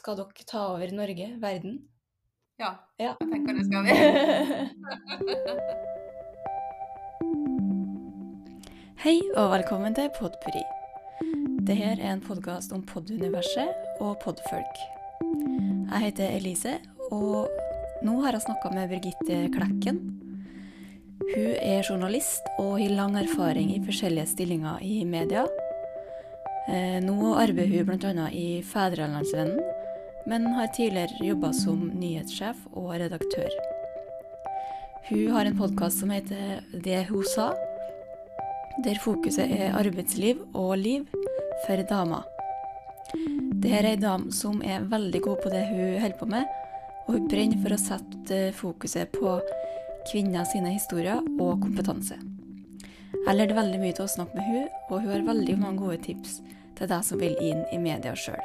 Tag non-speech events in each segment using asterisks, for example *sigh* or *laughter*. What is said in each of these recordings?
skal dere ta over Norge, verden? Ja, Ja. jeg tenker det skal vi. *laughs* Hei og velkommen til Podpuri. Dette er en podkast om poduniverset og podfolk. Jeg heter Elise, og nå har jeg snakka med Birgitte Klekken. Hun er journalist og har lang erfaring i forskjellige stillinger i media. Eh, Nå arbeider hun bl.a. i Fædrelandsvennen, men har tidligere jobba som nyhetssjef og redaktør. Hun har en podkast som heter Det hun sa, der fokuset er arbeidsliv og liv for damer. Dette er ei dame som er veldig god på det hun holder på med, og hun brenner for å sette fokuset på kvinner sine historier og kompetanse. Jeg lærte veldig mye til å snakke med hun, og hun har veldig mange gode tips til deg som vil inn i media sjøl.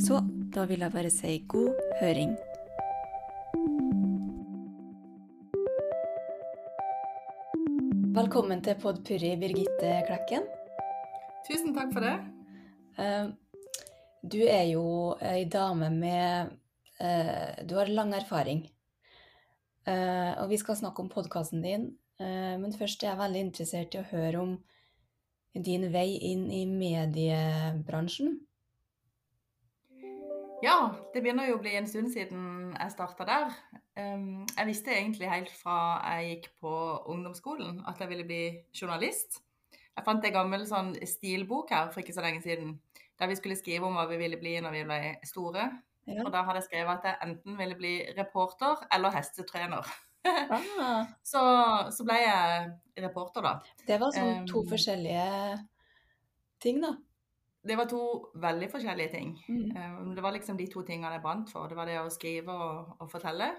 Så da vil jeg bare si god høring. Velkommen til Podpurri, Birgitte Klekken. Tusen takk for det. Eh, Du er jo ei dame med eh, Du har lang erfaring. Eh, Og vi skal snakke om podkasten din, men først er jeg veldig interessert i å høre om din vei inn i mediebransjen. Ja, det begynner jo å bli en stund siden jeg starta der. Um, jeg visste egentlig helt fra jeg gikk på ungdomsskolen at jeg ville bli journalist. Jeg fant en gammel sånn stilbok her for ikke så lenge siden, der vi skulle skrive om hva vi ville bli når vi ble store. Ja. Og da hadde jeg skrevet at jeg enten ville bli reporter eller hestetrener. Ah, *laughs* Så, så ble jeg reporter, da. det var sånn to Um, forskjellige ting, da. Det var to veldig forskjellige ting. Mm. Um, Det var liksom de to tingene jeg brant for. Det var det å skrive og, og fortelle,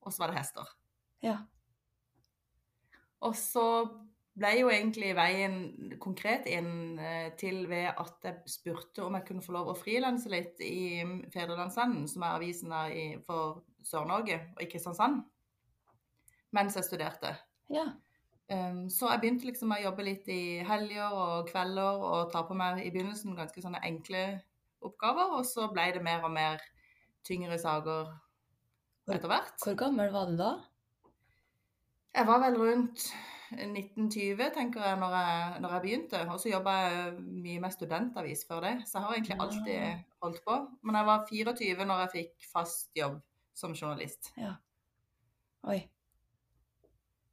og så var det hester. Ja. Og så ble jo egentlig veien konkret inn eh, til ved at jeg spurte om jeg kunne få lov å frilanse litt i Fedrelandsenden, som er avisen for Sør-Norge og i Kristiansand, mens jeg studerte. ja. Um, så jeg begynte liksom å jobbe litt i helger og kvelder og ta på meg i begynnelsen ganske sånne enkle oppgaver, og så ble det mer og mer tyngre saker etter hvert. Hvor gammel var du da? Jeg var vel rundt 1920, tenker jeg, når jeg, når jeg begynte. Og så jobba jeg mye med studentavis før det, så jeg har egentlig alltid holdt på. Men jeg var 24 når jeg fikk fast jobb som journalist. Ja. Oi.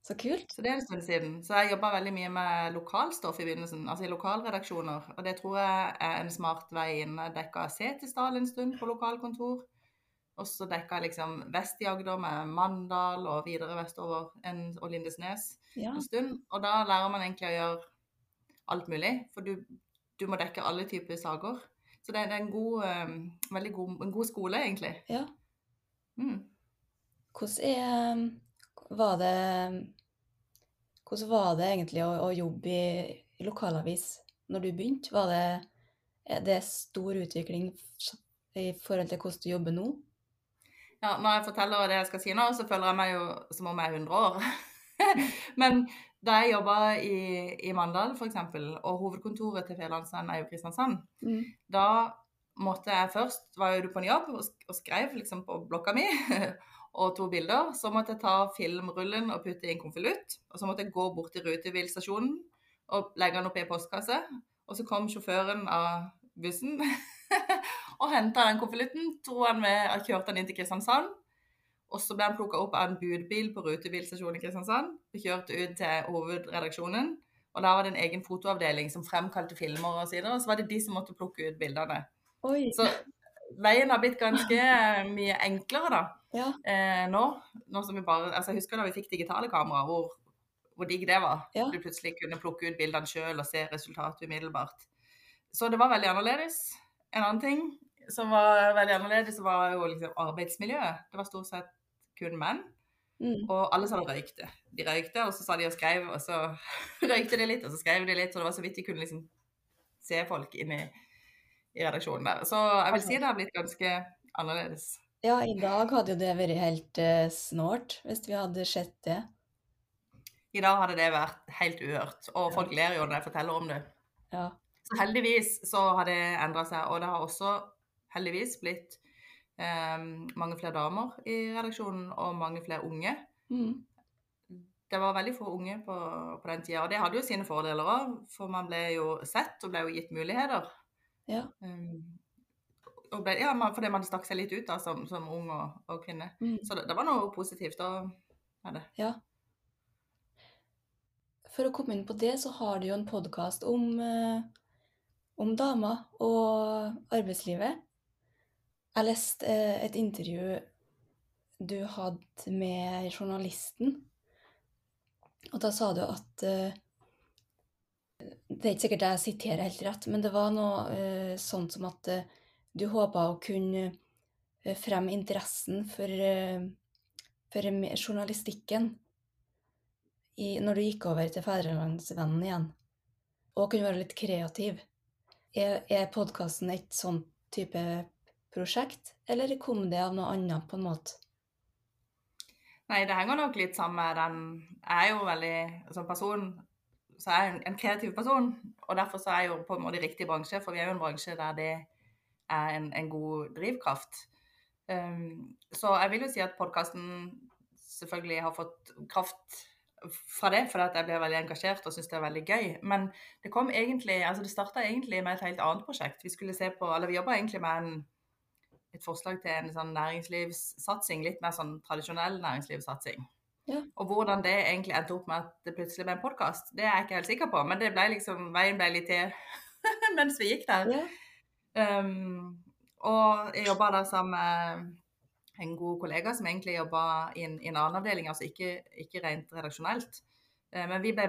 Så kult. Så det er en stund siden. Så jeg jobba veldig mye med lokalstoff i begynnelsen, altså i lokalredaksjoner. Og det tror jeg er en smart vei inn. Jeg dekka Setesdal en stund på lokalkontor. Og så dekka jeg liksom vest i Agder med Mandal og videre vestover en, og Lindesnes Ja. en stund. Og da lærer man egentlig å gjøre alt mulig, for du, du må dekke alle typer saker. Så det, det er en god, um, god, en god skole, egentlig. ja. Mm. Hvordan er Var det Hvordan var det egentlig å, å jobbe i, i lokalavis når du begynte? Var det, det stor utvikling i forhold til hvordan du jobber nå? Ja, når jeg forteller det jeg skal si nå, så føler jeg meg jo som om jeg er 100 år. *laughs* Men da jeg jobba i, i Mandal, f.eks., og hovedkontoret til Fedrelandsvennen er jo Kristiansand, Mm. da måtte jeg først Var jo du på en jobb og skrev liksom på blokka mi *laughs* og to bilder. Så måtte jeg ta filmrullen og putte i en konvolutt. Og så måtte jeg gå bort til rutebilstasjonen og legge den opp i en postkasse. Og så kom sjåføren av bussen *laughs* og henta den konvolutten. kjørte den inn til Kristiansand. Og så ble han plukka opp av en budbil på rutebilstasjonen i Kristiansand. Vi kjørte ut til hovedredaksjonen. Og der var det en egen fotoavdeling som fremkalte filmer og så videre. Og så var det de som måtte plukke ut bildene. Oi. Så veien har blitt ganske mye enklere da, Ja. eh, nå. nå som vi bare, altså Jeg husker da vi fikk digitale kamera, hvor, hvor digg det var. Ja. Du plutselig kunne plukke ut bildene sjøl og se resultatet umiddelbart. Så det var veldig annerledes. En annen ting som var veldig annerledes, var jo liksom arbeidsmiljøet. Det var stort sett kun menn. Mm. Og alle sa de røykte. De røykte, og så sa de og skrev, og så *laughs* røykte de litt, og så skrev de litt. Så det var så vidt de kunne liksom se folk inn i, i redaksjonen der. Så jeg vil si det har blitt ganske annerledes. Ja, i dag hadde jo det vært helt eh, snålt hvis vi hadde sett det. I dag hadde det vært helt uhørt, og folk ler jo når jeg forteller om det. Ja. Så heldigvis så har det endra seg, og det har også heldigvis blitt eh, mange flere damer i redaksjonen, og mange flere unge. Mm. Det var veldig få unge på, på den tida, og det hadde jo sine fordeler òg. For man ble jo sett og ble jo gitt muligheter. Ja. Um, ble, ja, man, fordi man stakk seg litt ut da, som, som ung og, og kvinne. Mm. Så det, det var noe positivt å ha det. Ja. For å komme inn på det, så har du jo en podkast om, eh, om damer og arbeidslivet. Jeg leste eh, et intervju du hadde med journalisten, og da sa du at eh, Det er ikke sikkert jeg siterer helt rett, men det var noe eh, sånt som at eh, du håpa å kunne eh, fremme interessen for, eh, for journalistikken i, når du gikk over til Fædrelandsvennen igjen, og kunne være litt kreativ. Er, er podkasten et sånt type prosjekt, eller kom det av noe annet på en måte? Nei, det henger nok litt sammen med den Jeg er jo veldig Som person så er jeg en, en kreativ person, og derfor så er jeg jo på en måte riktig bransje, for vi er jo en bransje der det er en, en god drivkraft. Um, så jeg vil jo si at podkasten selvfølgelig har fått kraft fra det, fordi at jeg blir veldig engasjert og syns det er veldig gøy. Men det kom egentlig, altså det starta egentlig med et helt annet prosjekt. Vi skulle se på, eller vi jobba egentlig med en, et forslag til en sånn næringslivssatsing, litt mer sånn tradisjonell næringslivssatsing. Ja. Og hvordan det egentlig endte opp med at det plutselig ble en podkast, det er jeg ikke helt sikker på. Men det ble liksom, veien ble litt til *laughs* mens vi gikk der. Ja. Um, og jeg jobba da sammen med en god kollega som egentlig jobba i, i en annen avdeling, altså ikke, ikke rent redaksjonelt. Uh, Men vi ble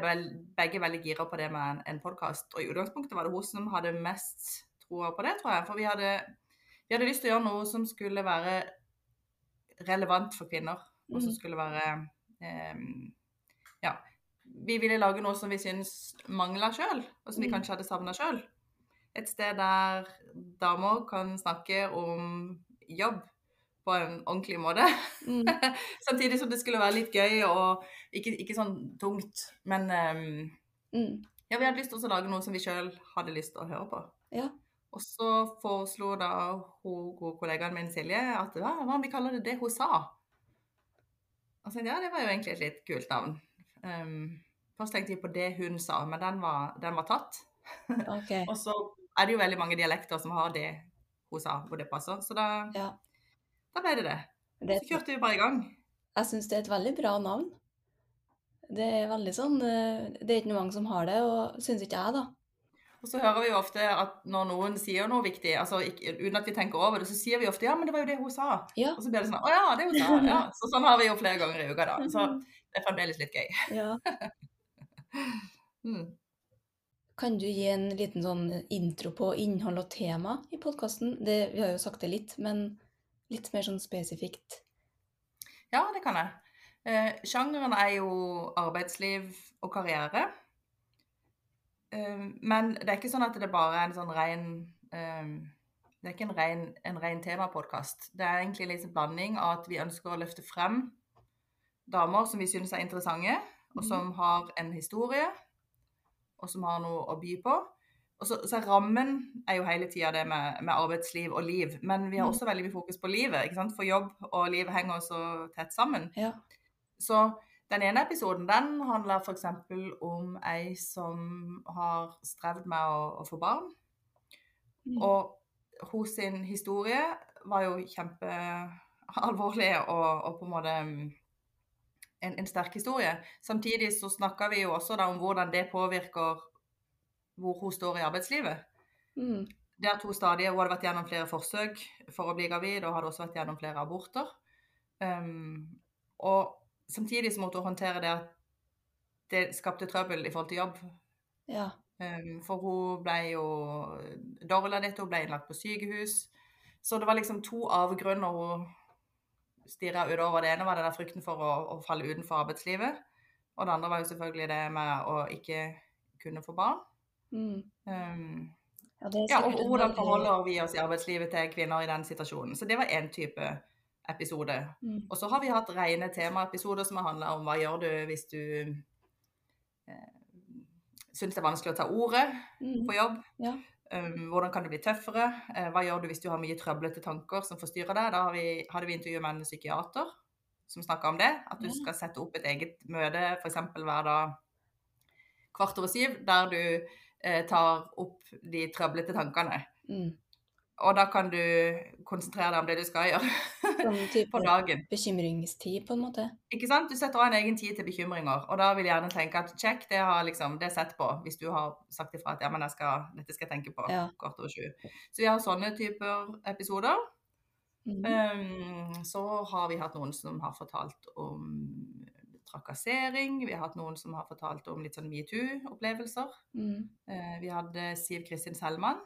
begge veldig gira på det med en, en podkast. Og i utgangspunktet var det hun som hadde mest troa på det, tror jeg. For vi hadde, vi hadde lyst til å gjøre noe som skulle være relevant for kvinner. Og som Mm. skulle være um, Ja. Vi ville lage noe som vi syns mangla sjøl, og som vi Mm. kanskje hadde savna sjøl. Et sted der damer kan snakke om jobb på en ordentlig måte. Mm. *laughs* Samtidig som det skulle være litt gøy og ikke, ikke sånn tungt. Men um, Mm. ja, vi hadde lyst til å lage noe som vi sjøl hadde lyst til å høre på. Ja. Og så foreslo da hun gode kollegaen min Silje at hva, hva om vi kaller det det hun sa? Og så tenkte jeg ja, det var jo egentlig et litt kult navn. Um, først tenkte jeg på det hun sa, men den var, den var tatt. Okay. *laughs* Og så er det jo veldig mange dialekter som har det hun sa, hvor det passer. Så da, Ja. da ble det det. Det, Så kjørte vi bare i gang. jeg syns det er et veldig bra navn. Det er veldig sånn eh, Det er ikke mange som har det, og syns ikke jeg, da. Og så hører vi jo ofte at når noen sier noe viktig, altså ikke, uten at vi tenker over det, så sier vi ofte ja, men det var jo det hun sa. Ja. Og så blir det sånn å ja, det hun sa. Ja. *laughs* Så sånn har vi jo flere ganger i uka, da. Så det er fremdeles litt gøy. ja. *laughs* Mm. Kan du gi en liten sånn intro på innhold og tema i podkasten? Vi har jo sagt det litt, men litt mer sånn spesifikt. Ja, det kan jeg. Eh, sjangeren er jo arbeidsliv og karriere. Eh, men det er ikke sånn at det bare er en sånn ren eh, Det er ikke en ren, en ren temapodkast. Det er egentlig litt en blanding av at vi ønsker å løfte frem damer som vi syns er interessante, og Mhm. som har en historie, og som har noe å by på. Og så, så Rammen er jo hele tida det med, med arbeidsliv og liv, men vi har Mhm. også veldig mye fokus på livet. ikke sant? For jobb og liv henger så tett sammen. Ja. Så den ene episoden den handler f.eks. om ei som har strevd med å, å få barn. Mm. Og hos sin historie var jo kjempealvorlig og, og på en måte mm, en, en sterk historie. Samtidig så snakker vi jo også da om hvordan det påvirker hvor hun står i arbeidslivet. Mm. Det er to stadier. hun hadde vært gjennom flere forsøk for å bli gravid, og hadde også vært gjennom flere aborter. Um, og samtidig så måtte hun håndtere det at det skapte trøbbel i forhold til jobb. Ja. Um, for hun ble jo dårlig av dette, hun ble innlagt på sykehus. Så det var liksom to avgrunner hun stirra utover. Det ene var den der frykten for å, å falle utenfor arbeidslivet. Og det andre var jo selvfølgelig det med å ikke kunne få barn. Mm. Um, Ja, ja, og hvordan forholder vi oss i arbeidslivet til kvinner i den situasjonen. Så det var én type episode. Mm. Og så har vi hatt rene temaepisoder som har handla om hva gjør du hvis du eh, syns det er vanskelig å ta ordet Mm. på jobb. Ja. Hvordan kan du bli tøffere? Eh, hva gjør du hvis du har mye trøblete tanker som forstyrrer deg? Da vi, hadde vi intervju med en psykiater som snakka om det. At du skal sette opp et eget møte f.eks. hver dag kvart over syv, der du eh, tar opp de trøblete tankene. Mm. Og da kan du konsentrere deg om det du skal gjøre *laughs* på dagen. bekymringstid, på en måte. Ikke sant? Du setter av en egen tid til bekymringer, og da vil jeg gjerne tenke at check, det har liksom, det er sett på, hvis du har sagt ifra at ja, men jeg skal, dette skal jeg tenke på Ja. kvart over sju. Så vi har sånne typer episoder. Mm. Um, så har vi hatt noen som har fortalt om trakassering. Vi har hatt noen som har fortalt om litt sånn metoo-opplevelser. Mm. Uh, vi hadde Siv Kristin Selman,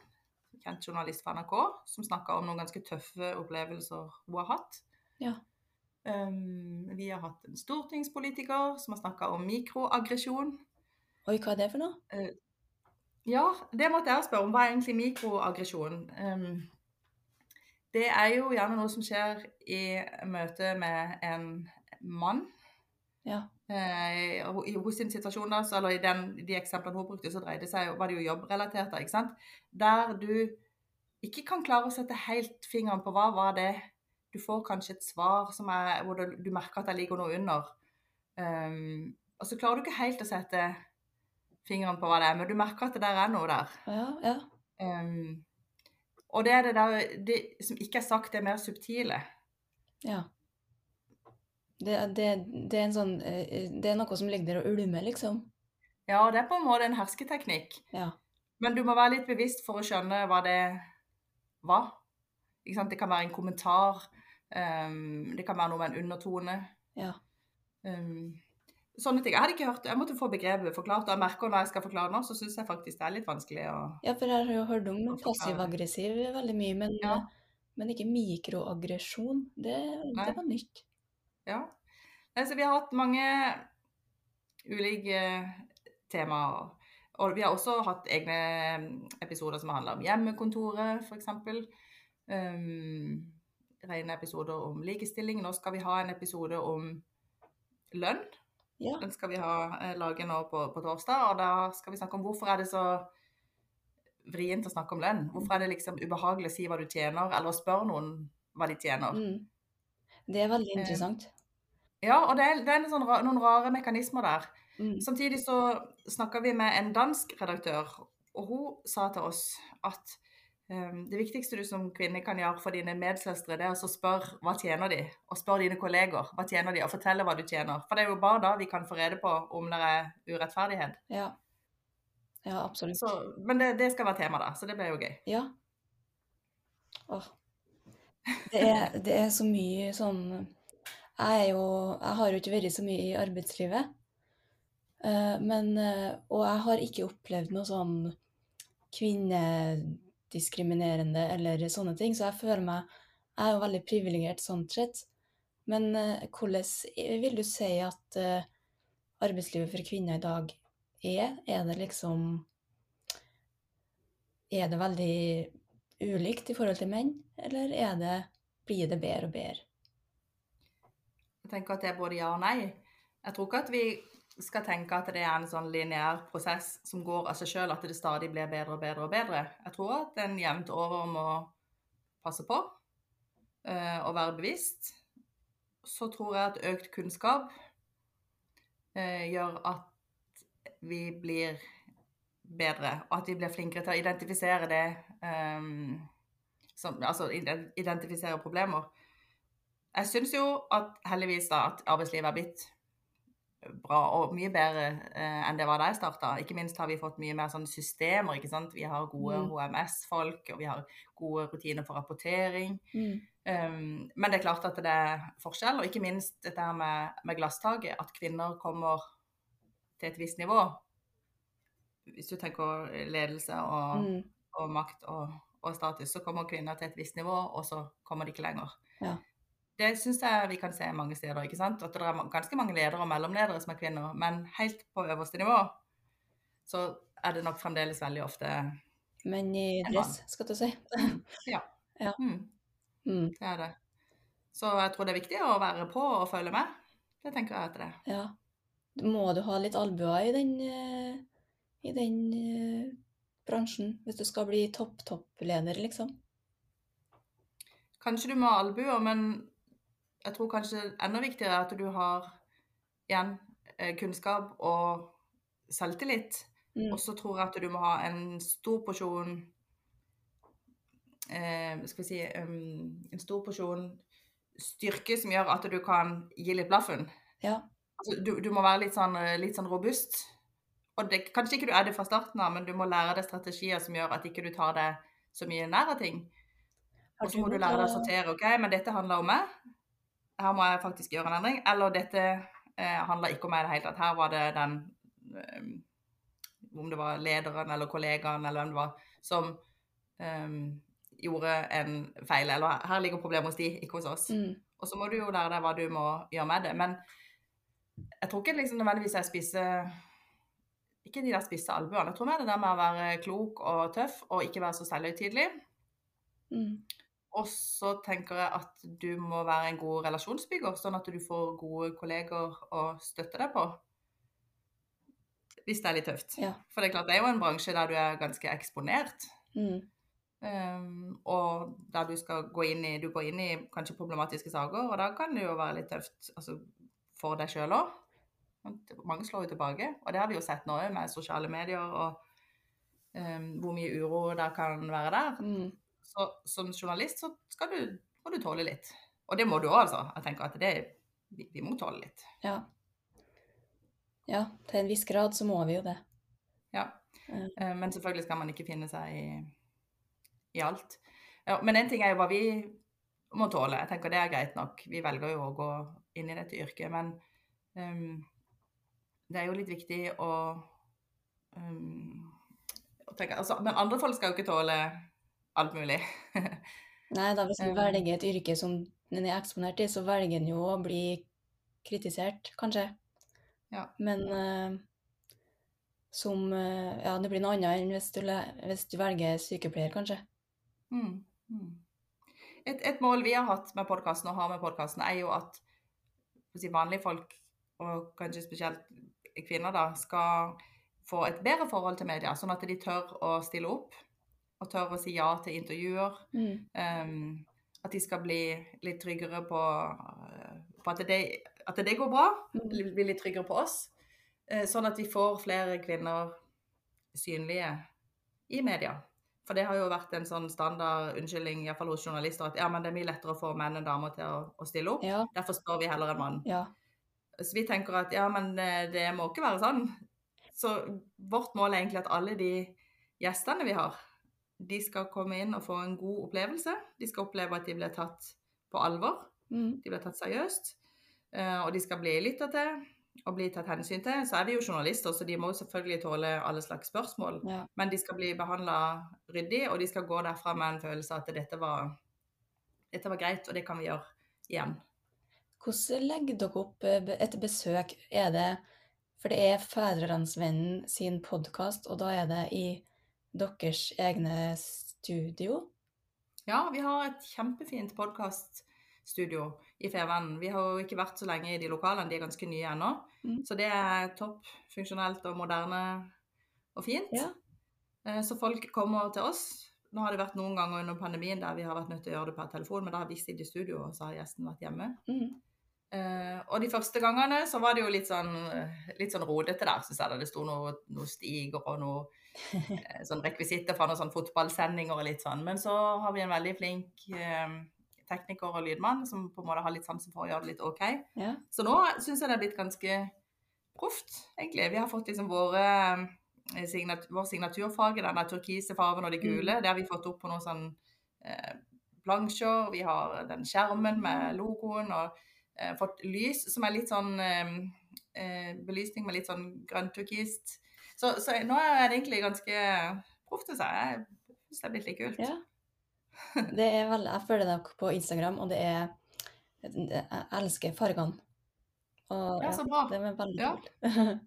kjent journalist fra NRK, som snakka om noen ganske tøffe opplevelser hun har hatt. Ja. Um, vi har hatt en stortingspolitiker som har snakka om mikroaggresjon. Oi, hva er det for noe? Ja, det måtte jeg spørre om. Hva er egentlig mikroaggresjon? Um, det er jo gjerne noe som skjer i møte med en mann. Ja. Eh, I hos sin situasjon, da, så, eller i den, de eksemplene hun brukte, så dreide det seg, var det jo jobbrelatert. ikke sant? Der du ikke kan klare å sette helt fingeren på hva var det Du får kanskje et svar som er, hvor du, du merker at det ligger noe under. Um, og så klarer du ikke helt å sette fingeren på hva det er, men du merker at det der er noe der. Ja, ja. Um, og det er det der det som ikke er sagt, det er mer subtile. ja. Det, det, det er en sånn eh, Det er noe som ligger der og ulmer, liksom. Ja, det er på en måte en hersketeknikk. Ja. Men du må være litt bevisst for å skjønne hva det var. Det kan være en kommentar. um, det kan være noe med en undertone. Ja. Um, sånne ting. Jeg hadde ikke hørt Jeg måtte få begrepet forklart. Og jeg merker når jeg skal forklare nå, så syns jeg faktisk det er litt vanskelig å ja, for jeg har jo hørt om passiv-aggressiv veldig mye, men, Ja. men ikke mikroaggresjon. Det, det var nytt. Ja. Altså, vi har hatt mange ulike temaer. Og vi har også hatt egne episoder som handler om hjemmekontoret, f.eks. Um, rene episoder om likestilling. Nå skal vi ha en episode om lønn. Ja. Den skal vi ha, eh, lage nå på, på torsdag. Og da skal vi snakke om hvorfor er det så vrient å snakke om lønn. Hvorfor er det liksom ubehagelig å si hva du tjener, eller å spørre noen hva de tjener. Mm. Det er veldig interessant. interessant. Ja, og det er, det er sånn noen rare mekanismer der. Mm. Samtidig så snakka vi med en dansk redaktør, og hun sa til oss at um, det viktigste du som kvinne kan gjøre for dine medsøstre, det er å spørre hva tjener de, og spørre dine kolleger hva tjener de, og fortelle hva du tjener. For det er jo bare da vi kan få rede på om det er urettferdighet. Ja. Ja, absolutt. Så, men det, det skal være tema, da, så det blir jo gøy. Ja. Åh. Det er, det er så mye sånn Jeg er jo Jeg har jo ikke vært så mye i arbeidslivet. eh, men eh, Og jeg har ikke opplevd noe sånn kvinnediskriminerende eller sånne ting, så jeg føler meg Jeg er jo veldig privilegert sånn sett. Men eh, hvordan vil du si at arbeidslivet for kvinner i dag er? Er det liksom Er det veldig ulikt i forhold til menn, eller er det, blir det bedre og bedre? Tenker at det er både ja og nei. Jeg tror ikke at vi skal tenke at det er en sånn lineær prosess som går av seg sjøl, at det stadig blir bedre og bedre og bedre. Jeg tror at en jevnt over må passe på eh, og være bevisst. Så tror jeg at økt kunnskap eh, gjør at vi blir bedre, og at vi blir flinkere til å identifisere det eh, som, Altså identifisere problemer. Jeg syns jo at heldigvis da at arbeidslivet er blitt bra og mye bedre eh, enn det var da jeg starta. Ikke minst har vi fått mye mer sånn systemer. ikke sant? Vi har gode Mm. HMS-folk, og vi har gode rutiner for rapportering. Mm. Um, men det er klart at det er forskjell, og ikke minst dette her med, med glasstaket. At kvinner kommer til et visst nivå. Hvis du tenker ledelse og, Mm. og makt og, og status, så kommer kvinner til et visst nivå, og så kommer de ikke lenger. Ja. Det syns jeg vi kan se mange steder. ikke sant? At det er ganske mange ledere og mellomledere som er kvinner, men helt på øverste nivå så er det nok fremdeles veldig ofte Men i dress, skal du si. *laughs* mm, Mm. Det er det. Så jeg tror det er viktig å være på og følge med. Det tenker jeg at det er. Ja. Må du ha litt albuer i den, eh, i den uh, bransjen, hvis du skal bli topp-toppleder, liksom? Kanskje du må ha albuer, men jeg tror kanskje enda viktigere er at du har igjen eh, kunnskap og selvtillit. Mm. Og så tror jeg at du må ha en stor porsjon eh, Skal vi si um, En stor porsjon styrke som gjør at du kan gi litt blaffen. Ja. Altså, du, du må være litt sånn, eh, litt sånn robust. Og det, kanskje ikke du er det fra starten av, men du må lære deg strategier som gjør at ikke du tar deg så mye nær av ting. Og så må du lære deg å sortere. OK, men dette handler om meg. Her må jeg faktisk gjøre en endring. Eller dette eh, handler ikke om meg i det hele tatt. Her var det den um, Om det var lederen eller kollegaen eller hvem det var, som um, gjorde en feil. Eller her ligger problemet hos de, ikke hos oss. Mm. Og så må du jo lære deg hva du må gjøre med det. Men jeg tror ikke liksom nødvendigvis jeg spiser Ikke de der spisse albuene. Jeg tror mer det der med å være klok og tøff og ikke være så selvhøytidelig. Mm. Og så tenker jeg at du må være en god relasjonsbygger, sånn at du får gode kolleger å støtte deg på. Hvis det er litt tøft. Ja. For det er klart, det er jo en bransje der du er ganske eksponert. Mm. Um, og der du skal gå inn i Du går inn i kanskje problematiske saker, og da kan det jo være litt tøft altså, for deg sjøl òg. Mange slår jo tilbake, og det har vi jo sett nå òg med sosiale medier og um, hvor mye uro der kan være der. Mm. Så som journalist så skal du, må du tåle litt. Og det må du òg, altså. Jeg tenker at det, vi, vi må tåle litt. Ja. Ja, til en viss grad så må vi jo det. Ja. Eh, Men selvfølgelig skal man ikke finne seg i, i alt. Ja, men en ting er jo hva vi må tåle. Jeg tenker det er greit nok. Vi velger jo å gå inn i dette yrket. Men um, det er jo litt viktig å, um, å tenke altså, Men andre folk skal jo ikke tåle alt mulig. Nei da, hvis en *laughs* Um, velger et yrke som en er eksponert i, så velger en jo å bli kritisert, kanskje. Ja. Men uh, som uh, Ja, det blir noe annet enn hvis du, hvis du velger sykepleier, kanskje. Mm, mm. Et, et mål vi har hatt med podkasten og har med podkasten, er jo at si, vanlige folk, og kanskje spesielt kvinner, da, skal få et bedre forhold til media. Sånn at de tør å stille opp, og tør å si ja til intervjuer. Mm. Um, at de skal bli litt tryggere på, uh, på at, det, at det går bra. Mm. Bli litt tryggere på oss. Uh, Sånn at vi får flere kvinner synlige i media. For det har jo vært en sånn standard unnskyldning iallfall hos journalister at ja, men det er mye lettere å få menn enn damer til å, å stille opp. Ja, Derfor spør vi heller en mann. ja. Så vi tenker at ja, men eh, det må ikke være sånn. Så vårt mål er egentlig at alle de gjestene vi har, de skal komme inn og få en god opplevelse. De skal oppleve at de blir tatt på alvor. Mm. De blir tatt seriøst. eh, Og de skal bli lytta til og bli tatt hensyn til. Så er de jo journalister, så de må selvfølgelig tåle alle slags spørsmål. ja. Men de skal bli behandla ryddig, og de skal gå derfra med en følelse av at dette var, dette var greit, og det kan vi gjøre igjen. Hvordan legger dere opp eh, et besøk? Er det For det er Fædrelandsvennen sin podkast, og da er det i deres egne studio? Ja, vi har et kjempefint podkaststudio i Fevennen. Vi har jo ikke vært så lenge i de lokalene, de er ganske nye ennå. Mm. Så det er topp funksjonelt og moderne og fint. Ja. Eh, Så folk kommer til oss. Nå har det vært noen ganger under pandemien der vi har vært nødt til å gjøre det per telefon, men da har vi sittet i studio, og så har gjesten vært hjemme. Mm. Uh, og de første gangene så var det jo litt sånn, litt sånn rodete der, syns jeg. Det sto noe, noe stiger og noe eh, sånn rekvisitter fra noen sånn fotballsendinger og litt sånn. Men så har vi en veldig flink eh, tekniker og lydmann som på en måte har litt sansen for å gjøre det litt OK. Ja. Så nå syns jeg det er blitt ganske proft, egentlig. Vi har fått liksom våre eh, signat vår signaturfarge, den turkise fargen og de gule. Det har vi fått opp på noen sånn eh, plansjer. Vi har den skjermen med logoen og eh, fått lys som er litt sånn eh, eh, belysning med litt sånn grønn-turkist. Så, så nå er det egentlig ganske proft, syns jeg. Jeg syns det er blitt litt kult. Ja. Det er veldig, jeg følger dere på Instagram, og det er Jeg elsker fargene. Og Ja, så bra. det var veldig Ja. kult. *laughs*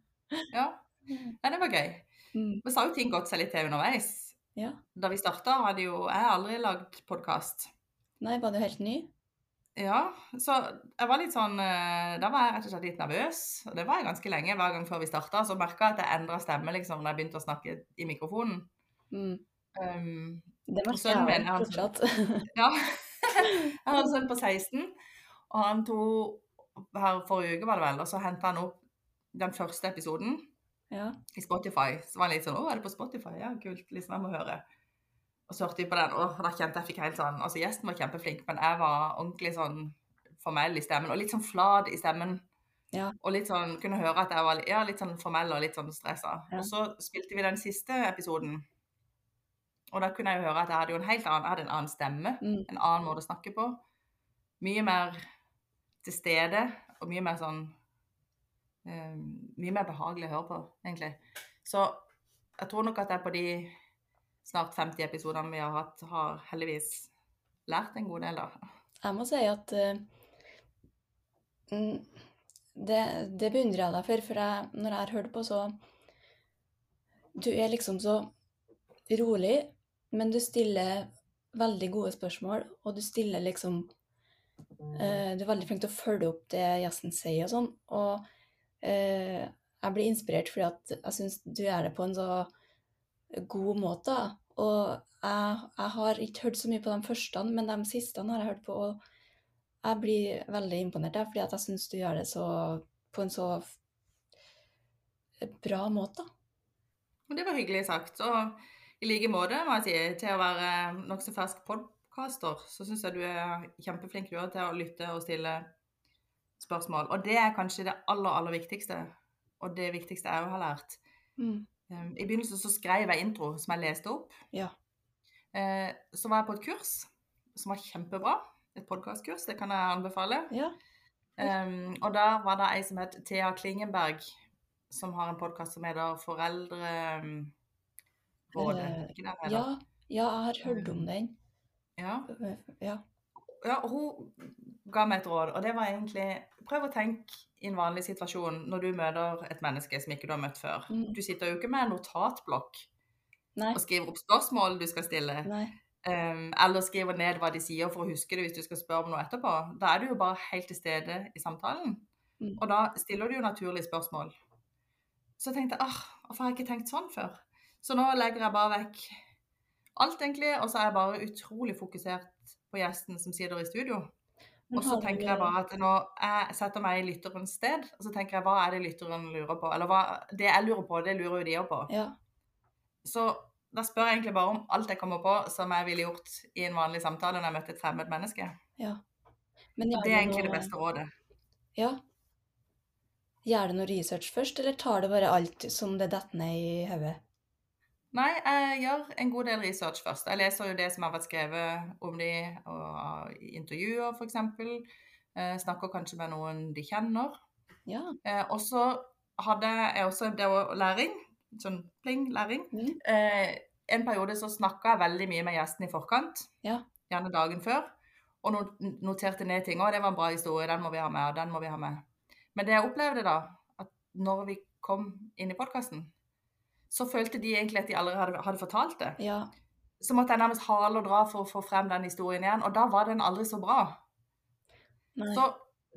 Ja. Nei, det var gøy. Mm. Men så har jo ting gått seg litt til underveis. Ja. Da vi starta, hadde jo jeg aldri lagd podkast. Nei, var du helt ny? Ja, så jeg var litt sånn eh, Da var jeg rett og slett litt nervøs. Og det var jeg ganske lenge hver gang før vi starta. Så merka jeg at jeg endra stemme liksom når jeg begynte å snakke i mikrofonen. Mm. Um, Det var merker sønnen min, jeg han- fortsatt. *laughs* ja. Jeg har en sønn på 16, og han tok her forrige uke, var det vel, og så henta han opp den første episoden ja. i Spotify. Så var han litt sånn 'Å, er det på Spotify? Ja, kult. Liksom, jeg må høre'. Og så hørte vi på den, og da kjente jeg fikk helt sånn Altså, gjesten var kjempeflink, men jeg var ordentlig sånn formell i stemmen, og litt sånn flat i stemmen. Ja. Og litt sånn Kunne høre at jeg var ja, litt sånn formell og litt sånn stressa. Ja. Og så spilte vi den siste episoden, og da kunne jeg jo høre at jeg hadde jo en helt annen, jeg hadde en annen stemme Mm. en annen måte å snakke på. Mye mer til stede, og mye mer sånn um, Mye mer behagelig å høre på, egentlig. Så jeg tror nok at jeg på de snart 50 episodene vi har hatt, har heldigvis lært en god del, da. Jeg må si at mm, det, det beundrer jeg deg for, for jeg, når jeg har hørt på, så Du er liksom så rolig, men du stiller veldig gode spørsmål, og du stiller liksom uh, Du er veldig flink til å følge opp det gjesten sier og sånn, og uh, jeg blir inspirert fordi at jeg syns du gjør det på en så god måte. Og jeg, jeg har ikke hørt så mye på de første, men de siste har jeg hørt på. Og jeg blir veldig imponert, der, fordi at jeg syns du gjør det så, på en så bra måte. det var hyggelig sagt. Og i like måte, må jeg si, til å være nokså fersk podcaster, så syns jeg du er kjempeflink du er til å lytte og stille spørsmål. Og det er kanskje det aller, aller viktigste. Og det viktigste jeg òg har lært. Mm. Um, I begynnelsen så skrev jeg intro som jeg leste opp. Ja. Eh, så var jeg på et kurs som var kjempebra. Et podkastkurs, det kan jeg anbefale. Ja. Um, og da var det ei som het Thea Klingenberg, som har en podkast som heter Foreldrerådet. Eh, ikke den ja, ja, jeg har hørt om den. Ja. Ja. Ja, hun ga meg et råd, og det var egentlig Prøv å tenke i en vanlig situasjon når du møter et menneske som ikke du har møtt før. Mm. Du sitter jo ikke med en notatblokk Nei. og skriver opp spørsmål du skal stille. Um, eller skriver ned hva de sier for å huske det hvis du skal spørre om noe etterpå. Da er du jo bare helt til stede i samtalen. Mm. Og da stiller du jo naturlige spørsmål. Så tenkte jeg ah, hvorfor har jeg ikke tenkt sånn før? Så nå legger jeg bare vekk alt, egentlig, og så er jeg bare utrolig fokusert på gjesten som sitter i studio. Og så tenker jeg bare at når jeg setter meg i lytterens sted, og så tenker jeg hva er det lytteren lurer på? Eller hva, det jeg lurer på, det lurer jo de òg på. Ja. Så da spør jeg egentlig bare om alt jeg kommer på som jeg ville gjort i en vanlig samtale når jeg møtte et fremmed menneske. ja. Men Det er egentlig det beste rådet. Ja. Gjør du noe research først, eller tar du bare alt som det detter ned i hodet? Nei, jeg gjør en god del research først. Jeg leser jo det som har vært skrevet om de og i intervjuer, f.eks. Eh, snakker kanskje med noen de kjenner. Ja. Eh, og så hadde jeg også Det var læring. Sånn pling, læring. Mm. Eh, en periode så snakka jeg veldig mye med gjesten i forkant. Ja. Gjerne dagen før. Og noterte ned ting. 'Å, det var en bra historie. Den må vi ha med.' Og den må vi ha med. Men det jeg opplevde da, at når vi kom inn i podkasten, så følte de egentlig at de allerede hadde, hadde fortalt det. Ja. Så måtte jeg nærmest hale og dra for å få frem den historien igjen. Og da var den aldri så bra. Nei. Så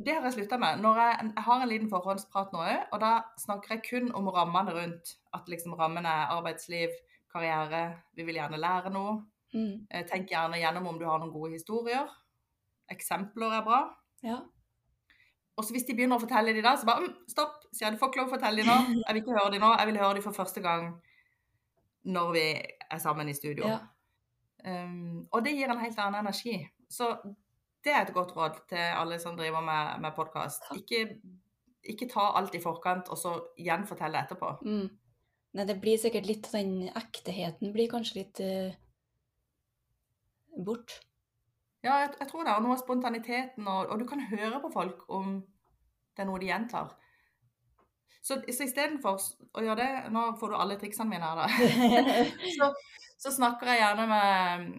det har jeg slutta med. Når jeg, jeg har en liten forhåndsprat nå òg, og da snakker jeg kun om rammene rundt. At liksom rammene er arbeidsliv, karriere, vi vil gjerne lære noe. Mm. Eh, Tenk gjerne gjennom om du har noen gode historier. Eksempler er bra. Ja. Og så hvis de begynner å fortelle de da, så bare mm, stopp. Sier jeg, du får ikke lov å fortelle de nå. *laughs* Jeg vil ikke høre de nå. Jeg vil høre de for første gang når vi er sammen i studio. ja. Um, og det gir en helt annen energi. Så det er et godt råd til alle som driver med, med podkast. Ikke, ikke ta alt i forkant og så gjenfortelle etterpå. Mm. Nei, det blir sikkert litt Den ekteheten blir kanskje litt uh, bort. Ja, jeg, jeg tror det. Og noe av spontaniteten, og, og du kan høre på folk om det er noe de gjentar. Så, så istedenfor å gjøre det Nå får du alle triksene mine her, da. *laughs* så, så snakker jeg gjerne med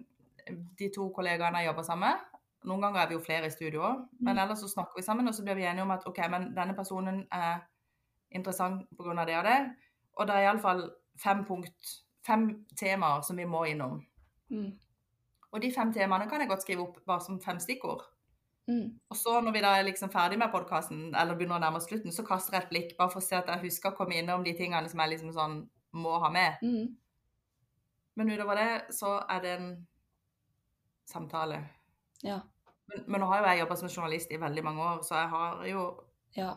de to kollegaene jeg jobber sammen med. Noen ganger er vi jo flere i studio òg, men Mm. ellers så snakker vi sammen, og så blir vi enige om at OK, men denne personen er interessant pga. det og det. Og det er iallfall fem punkt, fem temaer som vi må innom. Mm. Og de fem temaene kan jeg godt skrive opp bare som fem stikkord. Mm. Og så når vi da er liksom ferdig med podkasten, eller begynner å nærme oss slutten, så kaster jeg et blikk bare for å se at jeg husker å komme innom de tingene som jeg liksom sånn må ha med. Mm. Men utover det så er det en samtale. Ja. Men, men nå har jo jeg jobba som journalist i veldig mange år, så jeg har jo Ja.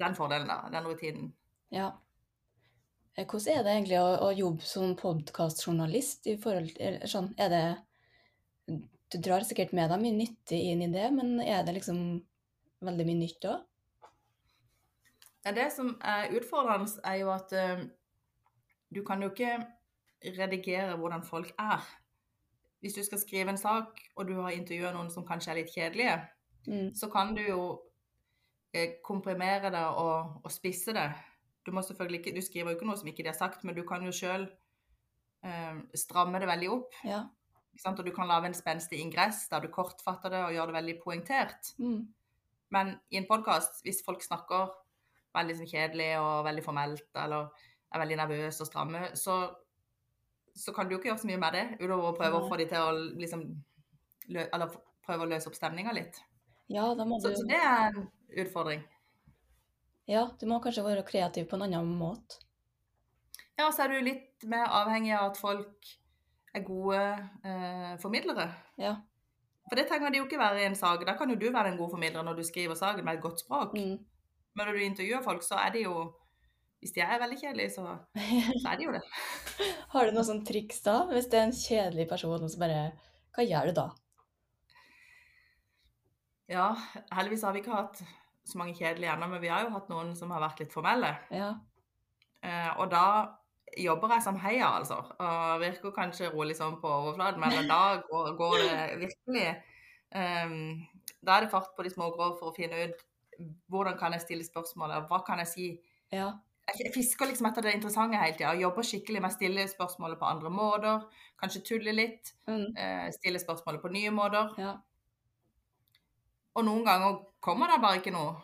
den fordelen, da. Den rutinen. ja. Eh, Hvordan er det egentlig å, å jobbe som podkastjournalist i forhold til sånn, Er det Du drar sikkert med deg mye nyttig inn i det, men er det liksom veldig mye nytt òg? Det som er utfordrende, er jo at uh, du kan jo ikke redigere hvordan folk er. Hvis du skal skrive en sak, og du har intervjua noen som kanskje er litt kjedelige, Mm. så kan du jo uh, komprimere det og, og spisse det. Du må selvfølgelig ikke, du skriver jo ikke noe som ikke de har sagt, men du kan jo sjøl uh, stramme det veldig opp. Ja. Og du kan lage en spenstig ingress der du kortfatter det og gjør det veldig poengtert. Mm. Men i en podkast, hvis folk snakker veldig sånn kjedelig og veldig formelt, eller er veldig nervøse og stramme, så, så kan du ikke gjøre så mye med det, utover å prøve å få de til å liksom lø, Eller prøve å løse opp stemninga litt. ja, da må Så, du så det er en utfordring. Ja, du må kanskje være kreativ på en annen måte. Ja, så er du litt mer avhengig av at folk er gode eh, formidlere. Ja. For det trenger de jo ikke være i en sak. Da kan jo du være en god formidler når du skriver saken med et godt språk. Mm. Men når du intervjuer folk, så er de jo Hvis de er veldig kjedelige, så, *laughs* så er de jo det. Har du noen sånne triks da? Hvis det er en kjedelig person, og så bare Hva gjør du da? Ja, heldigvis har vi ikke hatt så mange kjedelige ennå, men vi har jo hatt noen som har vært litt formelle. Ja. Eh, og da jobber jeg som heia, altså. Og virker kanskje rolig sånn på overflaten, men da *laughs* går, går det virkelig um, Da er det fart på de små grå for å finne ut hvordan kan jeg stille spørsmålet, hva kan jeg si? Ja. Jeg fisker liksom etter det interessante hele tida, og jobber skikkelig med å stille spørsmålet på andre måter. Kanskje tulle litt, Mm. eh, stille spørsmålet på nye måter. Ja. Og noen ganger kommer det bare ikke noe.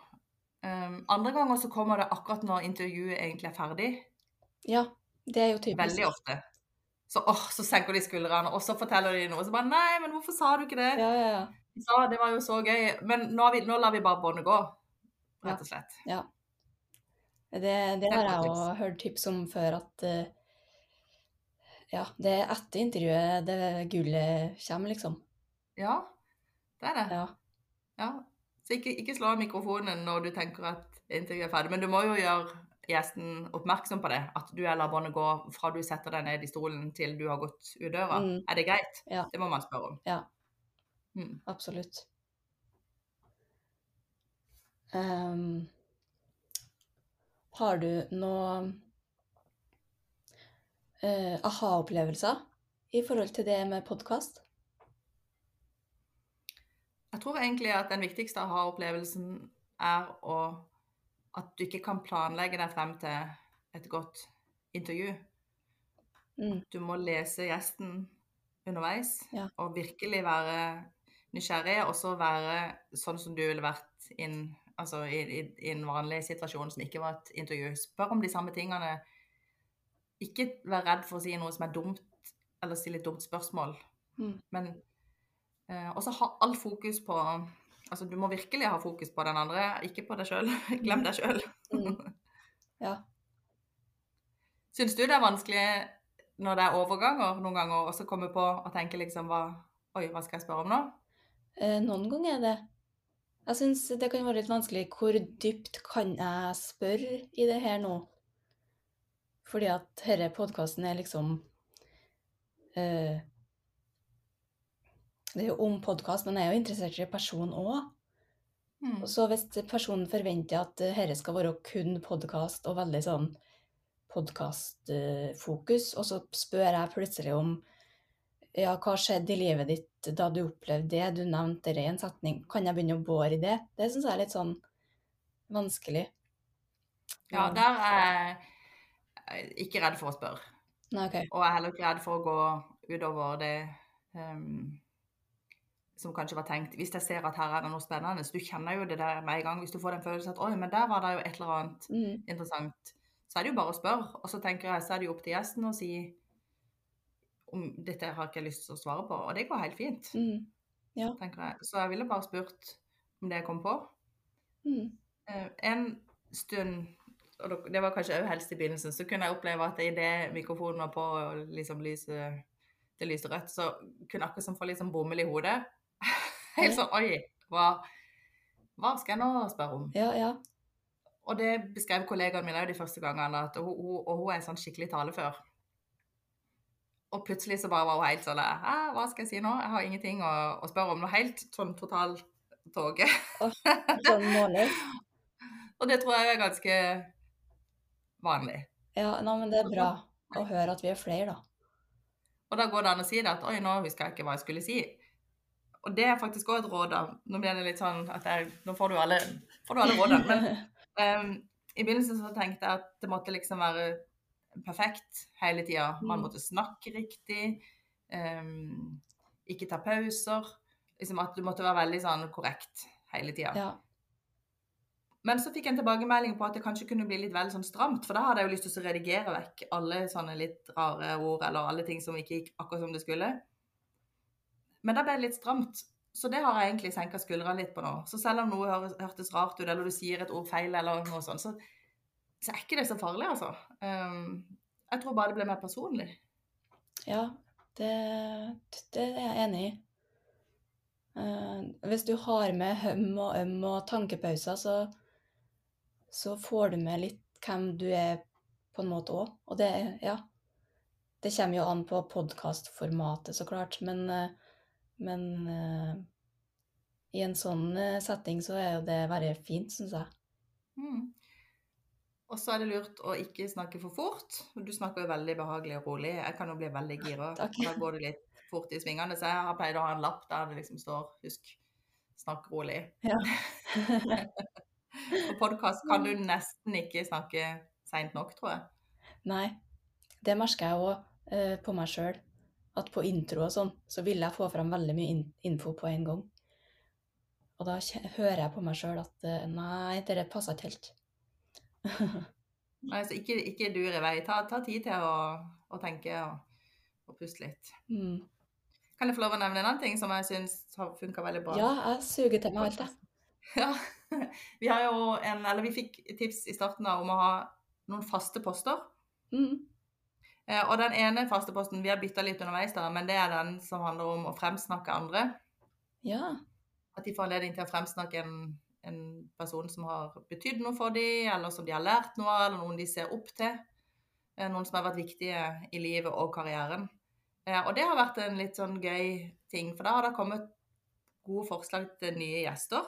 Um, andre ganger så kommer det akkurat når intervjuet egentlig er ferdig. ja. Det er jo typisk. Veldig ofte. Så, åh, så senker de skuldrene, og så forteller de noe. Så bare Nei, men hvorfor sa du ikke det? Ja, ja, ja. De det var jo så gøy. Men nå, har vi, nå lar vi bare båndet gå, rett og slett. Det, det er har jeg òg hørt tips om før, at eh, ja, det er etter intervjuet det gullet kommer, liksom. Ja, det er det. Ja. Ja. Så ikke, ikke slå mikrofonen når du tenker at intervjuet er ferdig. Men du må jo gjøre gjesten oppmerksom på det. At du lar båndet gå fra du setter deg ned i stolen til du har gått ut døra. Mm. Er det greit? Ja. Det må man spørre om. Ja. Mm. Absolutt. Um, har du noen uh, aha-opplevelser i forhold til det med podkast? Jeg tror egentlig at den viktigste aha-opplevelsen er å, at du ikke kan planlegge deg frem til et godt intervju. Mm. Du må lese gjesten underveis Ja. og virkelig være nysgjerrig, og så være sånn som du ville vært inn, altså i, i, i en vanlig situasjon som ikke var et intervju. Spør om de samme tingene. Ikke vær redd for å si noe som er dumt, eller stille et dumt spørsmål. Mm. Men eh, også ha all fokus på Altså, du må virkelig ha fokus på den andre, ikke på deg sjøl. *laughs* Glem deg sjøl. Mm. *laughs* Ja. Syns du det er vanskelig når det er overganger noen ganger, og så komme på og tenke liksom hva Oi, hva skal jeg spørre om nå? Eh, noen ganger er det. Jeg syns det kan være litt vanskelig. Hvor dypt kan jeg spørre i det her nå? Fordi at denne podkasten er liksom eh, Det er om podkast, men jeg er jo interessert i personen òg. Mm. Og så hvis personen forventer at eh, dette skal være kun podkast og veldig sånn podkastfokus, og så spør jeg plutselig om ja, hva skjedde i livet ditt da du opplevde det, du nevnte det i en setning, kan jeg begynne å bore i det? Det syns jeg er litt sånn vanskelig. Ja, der er jeg ikke redd for å spørre. Okay. Og jeg er heller ikke redd for å gå utover det ehm, som kanskje var tenkt. Hvis jeg ser at her er det noe spennende, så du kjenner jo det der med en gang. Hvis du får den følelsen at oi, men der var det jo et eller annet Mm, interessant, så er det jo bare å spørre. Og så tenker jeg, så er det jo opp til gjesten å si om dette har ikke jeg lyst til å svare på. Og det går helt fint, mm, tenker jeg. Så jeg ville bare spurt om det jeg kom på. mm, Eh, En stund og det var kanskje òg helst i begynnelsen, så kunne jeg oppleve at idet mikrofonen var på og liksom lyset, det lyste rødt, så kunne akkurat som få litt sånn bomull i hodet. *laughs* Helt sånn Oi, hva, hva skal jeg nå spørre om? Ja, ja. Og det beskrev kollegaen mine òg de første gangene, at hun, hun, og hun er sånn skikkelig talefør. Og plutselig så bare var hun helt sånn hva skal jeg si nå? Jeg har ingenting å, å spørre om. Noe helt sånn total. *laughs* Sånn. Og det tror jeg er ganske vanlig. Ja, nei, men det er bra *laughs* å høre at vi er flere, da. Og da går det an å si det at oi, nå husker jeg ikke hva jeg skulle si. Og det er faktisk òg et råd, da. Nå blir det litt sånn at jeg Nå får du alle, får du alle rådene. Men um, *laughs* i begynnelsen så tenkte jeg at det måtte liksom være perfekt hele tida. Man Mm. måtte snakke riktig. Um, ikke ta pauser. Liksom at du måtte være veldig sånn korrekt hele tida. ja. Men så fikk jeg en tilbakemelding på at det kanskje kunne bli litt vel sånn stramt, for da hadde jeg jo lyst til å redigere vekk alle sånne litt rare ord, eller alle ting som ikke gikk akkurat som det skulle. Men da ble det litt stramt, så det har jeg egentlig senka skuldrene litt på nå. Så selv om noe hørtes rart ut, eller du sier et ord feil, eller noe sånt, så, så er ikke det så farlig, altså. Um, jeg tror bare det ble mer personlig. Ja, det, det er jeg enig i. Eh, hvis du har med høm og øm og tankepauser, så, så får du med litt hvem du er på en måte òg. Og det, ja Det kommer jo an på podkastformatet, så klart, men, eh, men uh, i en sånn eh, setting så er jo det bare fint, syns jeg. Mm. Og så er det lurt å ikke snakke for fort. Du snakker jo veldig behagelig og rolig. Jeg kan jo bli veldig gira. Da går det litt fort i svingene. Så jeg har pleid å ha en lapp der det liksom står 'husk, snakk rolig'. Ja. *laughs* På podkast kan du nesten ikke snakke seint nok, tror jeg. Nei, det merker jeg òg på meg sjøl. At på intro og sånn, så vil jeg få fram veldig mye info på en gang. Og da hører jeg på meg sjøl at eh, nei, det passer ikke helt. *laughs* Nei, så ikke, ikke dur i vei. Ta, ta tid til å, å tenke og, og puste litt. Mm. Kan jeg få lov å nevne en annen ting som jeg syns har funka veldig bra? Ja, jeg suger til meg alt, jeg. *laughs* Ja. Vi har jo en, eller vi fikk tips i starten da om å ha noen faste poster. Mm. Eh, og den ene fasteposten vi har bytta litt underveis, da, men det er den som handler om å fremsnakke andre. Ja. At de får anledning til å fremsnakke en, en person som har betydd noe for dem, eller som de har lært noe av, eller noen de ser opp til. Eh, noen som har vært viktige i livet og karrieren. Eh, og det har vært en litt sånn gøy ting, for da har det kommet gode forslag til nye gjester.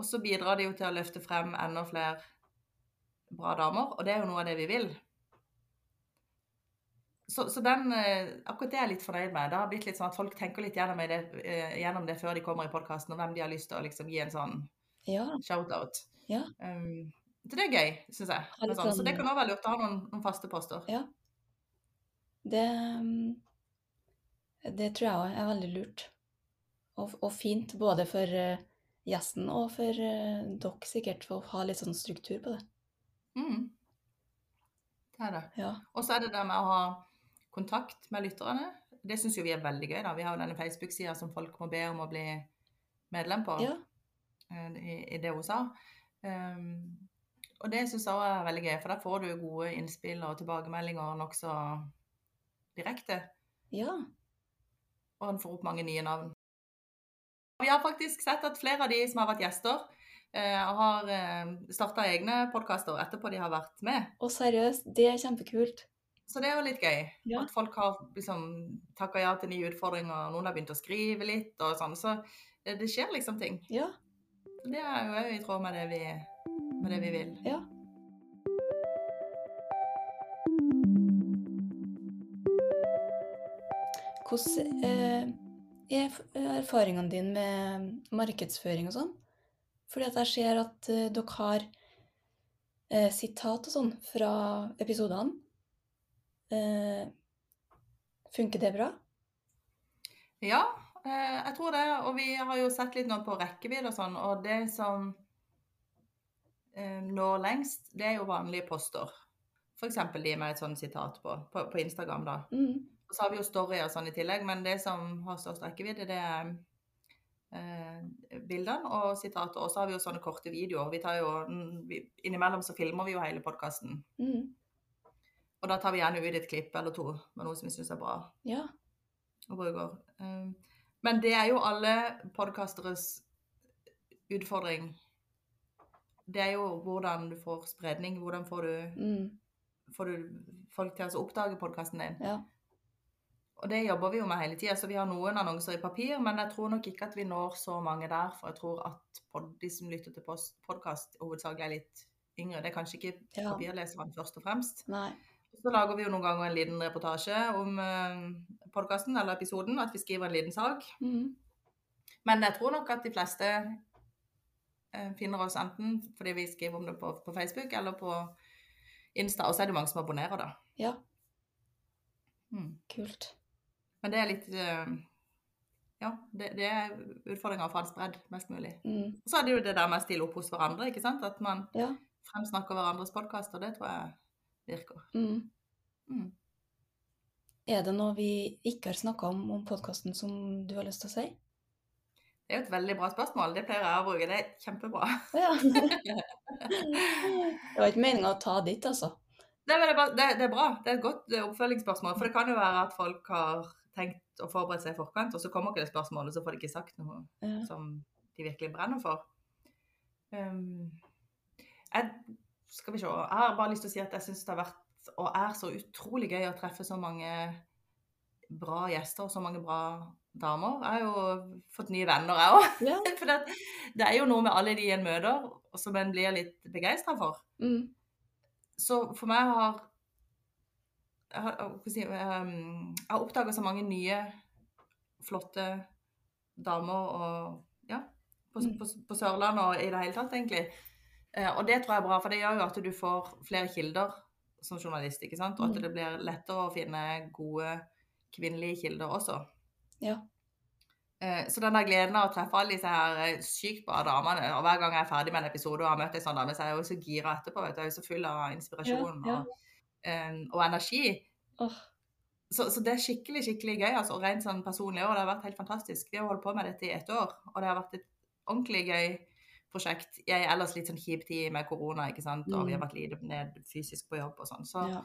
Og så bidrar det jo til å løfte frem enda flere bra damer, og det er jo noe av det vi vil. Så, så den, eh, akkurat det er jeg litt fornøyd med. Det har blitt litt sånn at folk tenker litt gjennom det, eh, gjennom det før de kommer i podkasten, og hvem de har lyst til å liksom gi en sånn Ja. shout-out. Ja. Um, så det er gøy, syns jeg. Sånn. sånn. Så sånn- det kan også være lurt å ha noen, noen faste poster. Ja. Det mm, Det tror jeg òg er veldig lurt. Og, og fint både for eh, gjesten og for dere sikkert, for å ha litt sånn struktur på det. Mm. Det er det. Ja. Og så er det det med å ha kontakt med lytterne. Det syns jo vi er veldig gøy. da. Vi har jo denne Facebook-sida som folk må be om å bli medlem på. ja. eh, i, i det hun sa. Um, og det syns jeg er veldig gøy, for da får du gode innspill og tilbakemeldinger nokså direkte. Ja. Og en får opp mange nye navn. Vi har faktisk sett at flere av de som har vært gjester, eh, har eh, starta egne podkaster etterpå de har vært med. Og seriøst, det er kjempekult. Så det er jo litt gøy. Ja. At folk har liksom takka ja til nye utfordringer. Noen har begynt å skrive litt og sånn. Så det, det skjer liksom ting. Ja. Det er jo òg i tråd med det vi, med det vi vil. Ja. Hvordan eh, er erfaringene dine med markedsføring og sånn? Fordi at jeg ser at eh, dere har eh, sitat og sånn fra episodene. Eh, funker det bra? Ja, eh, jeg tror det. Og vi har jo sett litt nå på rekkevidde og sånn, og det som eh, når lengst, det er jo vanlige poster. F.eks. de med et sånt sitat på, på, på Instagram, da. Mm. Og så har vi jo story og sånn i tillegg, men det som har størst rekkevidde, det er eh, bildene og sitater. Og så har vi jo sånne korte videoer. Vi tar jo, mm, innimellom så filmer vi jo hele podkasten. Mm. Og da tar vi gjerne ut et klipp eller to med noe som vi syns er bra. Ja. og bruker. Um, Men det er jo alle podkasteres utfordring. Det er jo hvordan du får spredning. Hvordan får du, Mm. får du folk til å oppdage podkasten din. Ja. Og det jobber vi jo med hele tida. Så vi har noen annonser i papir, men jeg tror nok ikke at vi når så mange der. For jeg tror at pod, de som lytter til podkast, hovedsakelig er litt yngre. Det er kanskje ikke Ja. papirleserne først og fremst. Nei. Så lager vi jo noen ganger en liten reportasje om uh, podkasten eller episoden. At vi skriver en liten sak. Mm. Men jeg tror nok at de fleste eh, finner oss enten fordi vi skriver om det på, på Facebook eller på Insta. Og så er det mange som abonnerer, da. Ja, Mm. kult. Men det er litt eh, Ja, det, det er utfordringa å få det spredd mest mulig. Mm. Og så er det jo det der med å stille opp hos hverandre, ikke sant. At man Ja. fremsnakker hverandres podkaster. Det tror jeg virker. Mm. Mm. Er det noe vi ikke har snakka om om podkasten som du har lyst til å si? Det er jo et veldig bra spørsmål. Det pleier jeg å bruke. Det er kjempebra. Ja. *laughs* det var ikke meninga å ta ditt, altså. Det er, bra. det, det er bra. Det er et godt eh, oppfølgingsspørsmål. For det kan jo være at folk har tenkt å forberede seg i forkant, og så kommer ikke det spørsmålet, så får de ikke sagt noe Ja. som de virkelig brenner for. Um, jeg, skal vi se. Jeg har bare lyst til å si at jeg syns det har vært og er så utrolig gøy å treffe så mange bra gjester og så mange bra damer. Jeg har jo fått nye venner, jeg òg. Ja. *laughs* For det, det er jo noe med alle de en møter som en blir litt begeistra for. Mm. Så for meg har jeg har, si, um, har oppdaga så mange nye, flotte damer og ja, på, Mm. på, på Sørlandet og i det hele tatt, egentlig. Eh, og det tror jeg er bra, for det gjør jo at du får flere kilder som journalist, ikke sant? og at Mm. det blir lettere å finne gode kvinnelige kilder også. Ja. Eh, Så den der gleden av å treffe alle disse her eh, sykt bra damene, og hver gang jeg er ferdig med en episode og har møtt en sånn dame, så er jeg jo så gira etterpå. vet du. Jeg er jo så full av inspirasjon Ja, ja. Og, og energi. Oh. Så, så det er skikkelig skikkelig gøy. altså Rent sånn personlig òg. Det har vært helt fantastisk. Vi har holdt på med dette i ett år, og det har vært et ordentlig gøy prosjekt. Jeg er ellers litt sånn kjip tid med korona, ikke sant, og vi har Mm. vært lite ned fysisk på jobb og sånn. Så ja.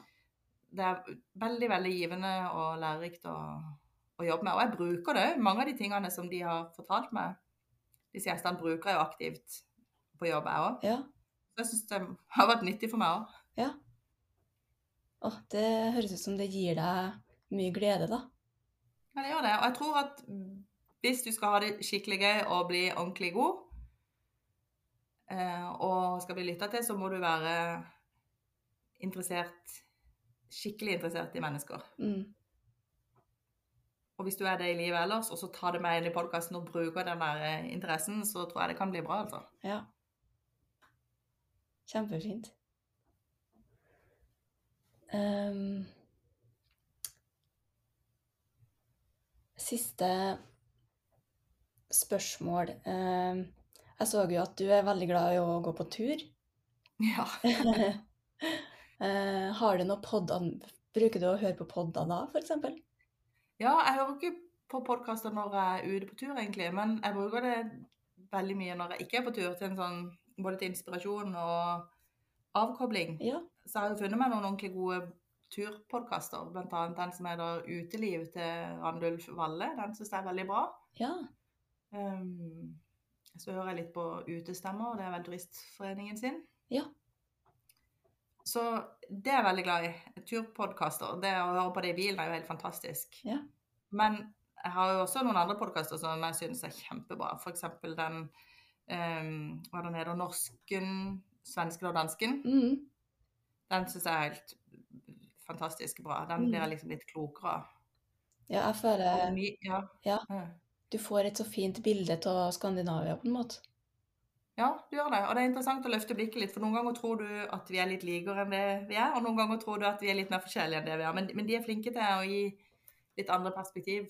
det er veldig, veldig givende og lærerikt å, å jobbe med. Og jeg bruker det. Mange av de tingene som de har fortalt meg, disse gjestene bruker jeg jo aktivt på jobb, jeg òg. ja. Så jeg syns det har vært nyttig for meg òg. Åh, det høres ut som det gir deg mye glede, da. Ja, det gjør det. Og jeg tror at hvis du skal ha det skikkelig gøy og bli ordentlig god, og skal bli lytta til, så må du være interessert Skikkelig interessert i mennesker. Mm. Og hvis du er det i livet ellers, og så tar det med inn i podkasten og bruker den der eh, interessen, så tror jeg det kan bli bra, altså. Ja. Kjempefint. Um, siste spørsmål. Ehm, jeg så jo at du er veldig glad i å gå på tur. Ja. *laughs* Eh, har du noen podder Bruker du å høre på podder da, eksempel? ja, jeg hører ikke på podkaster når jeg er ute på tur, egentlig, men jeg bruker det veldig mye når jeg ikke er på tur, til en sånn, både til inspirasjon og avkobling. Ja. Så jeg har jo funnet meg noen ordentlig gode turpodkaster, bl.a. den som heter 'Uteliv' til Randulf Valle. Den syns jeg er veldig bra. Ja. Um, så hører jeg litt på Utestemmer, og det er vel Turistforeningen sin. Ja. Så det er jeg veldig glad i. Turpodkaster. Det å høre på det i bilen er jo helt fantastisk. Ja. Men jeg har jo også noen andre podkaster som jeg syns er kjempebra. F.eks. den um, hva den heter, norsken, svensken og dansken. Mm. Den syns jeg er helt fantastisk bra. Den Mm. blir jeg liksom litt klokere av. ja, jeg føler Ja. ja. Du får et så fint bilde av Skandinavia, på en måte. Ja, du gjør det. Og det er interessant å løfte blikket litt, for noen ganger tror du at vi er litt likere enn det vi er, og noen ganger tror du at vi er litt mer forskjellige enn det vi er. Men, men de er flinke til å gi litt andre perspektiv,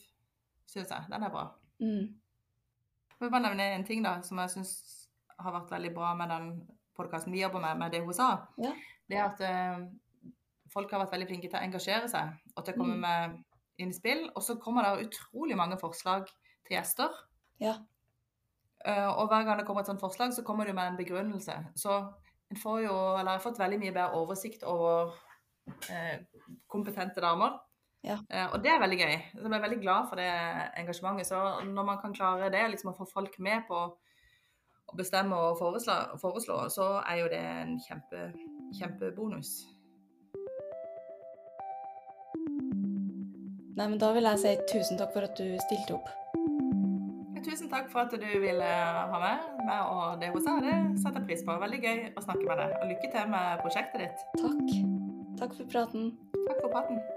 syns jeg. Den er bra. Mm. Jeg vil bare nevne en ting da, som jeg syns har vært veldig bra med den podkasten vi jobber med, med det hun sa. Ja. Det er at uh, folk har vært veldig flinke til å engasjere seg, og til å komme Mm. med innspill. Og så kommer det utrolig mange forslag til gjester. Ja. Eh, og hver gang det kommer et sånt forslag, så kommer du med en begrunnelse. Så en får jo, eller jeg har fått veldig mye bedre oversikt over eh, kompetente damer. Ja. Eh, og det er veldig gøy. Så jeg er veldig glad for det engasjementet. Så når man kan klare det, liksom å få folk med på å bestemme og foreslå, foreslå så er jo det en kjempe, kjempebonus. Nei, men da vil jeg si tusen takk for at du stilte opp. Tusen takk for at du ville ha med meg og det hos deg. Det setter jeg pris på. Veldig gøy å snakke med deg. Og lykke til med prosjektet ditt. Takk. Takk for praten. Takk for praten.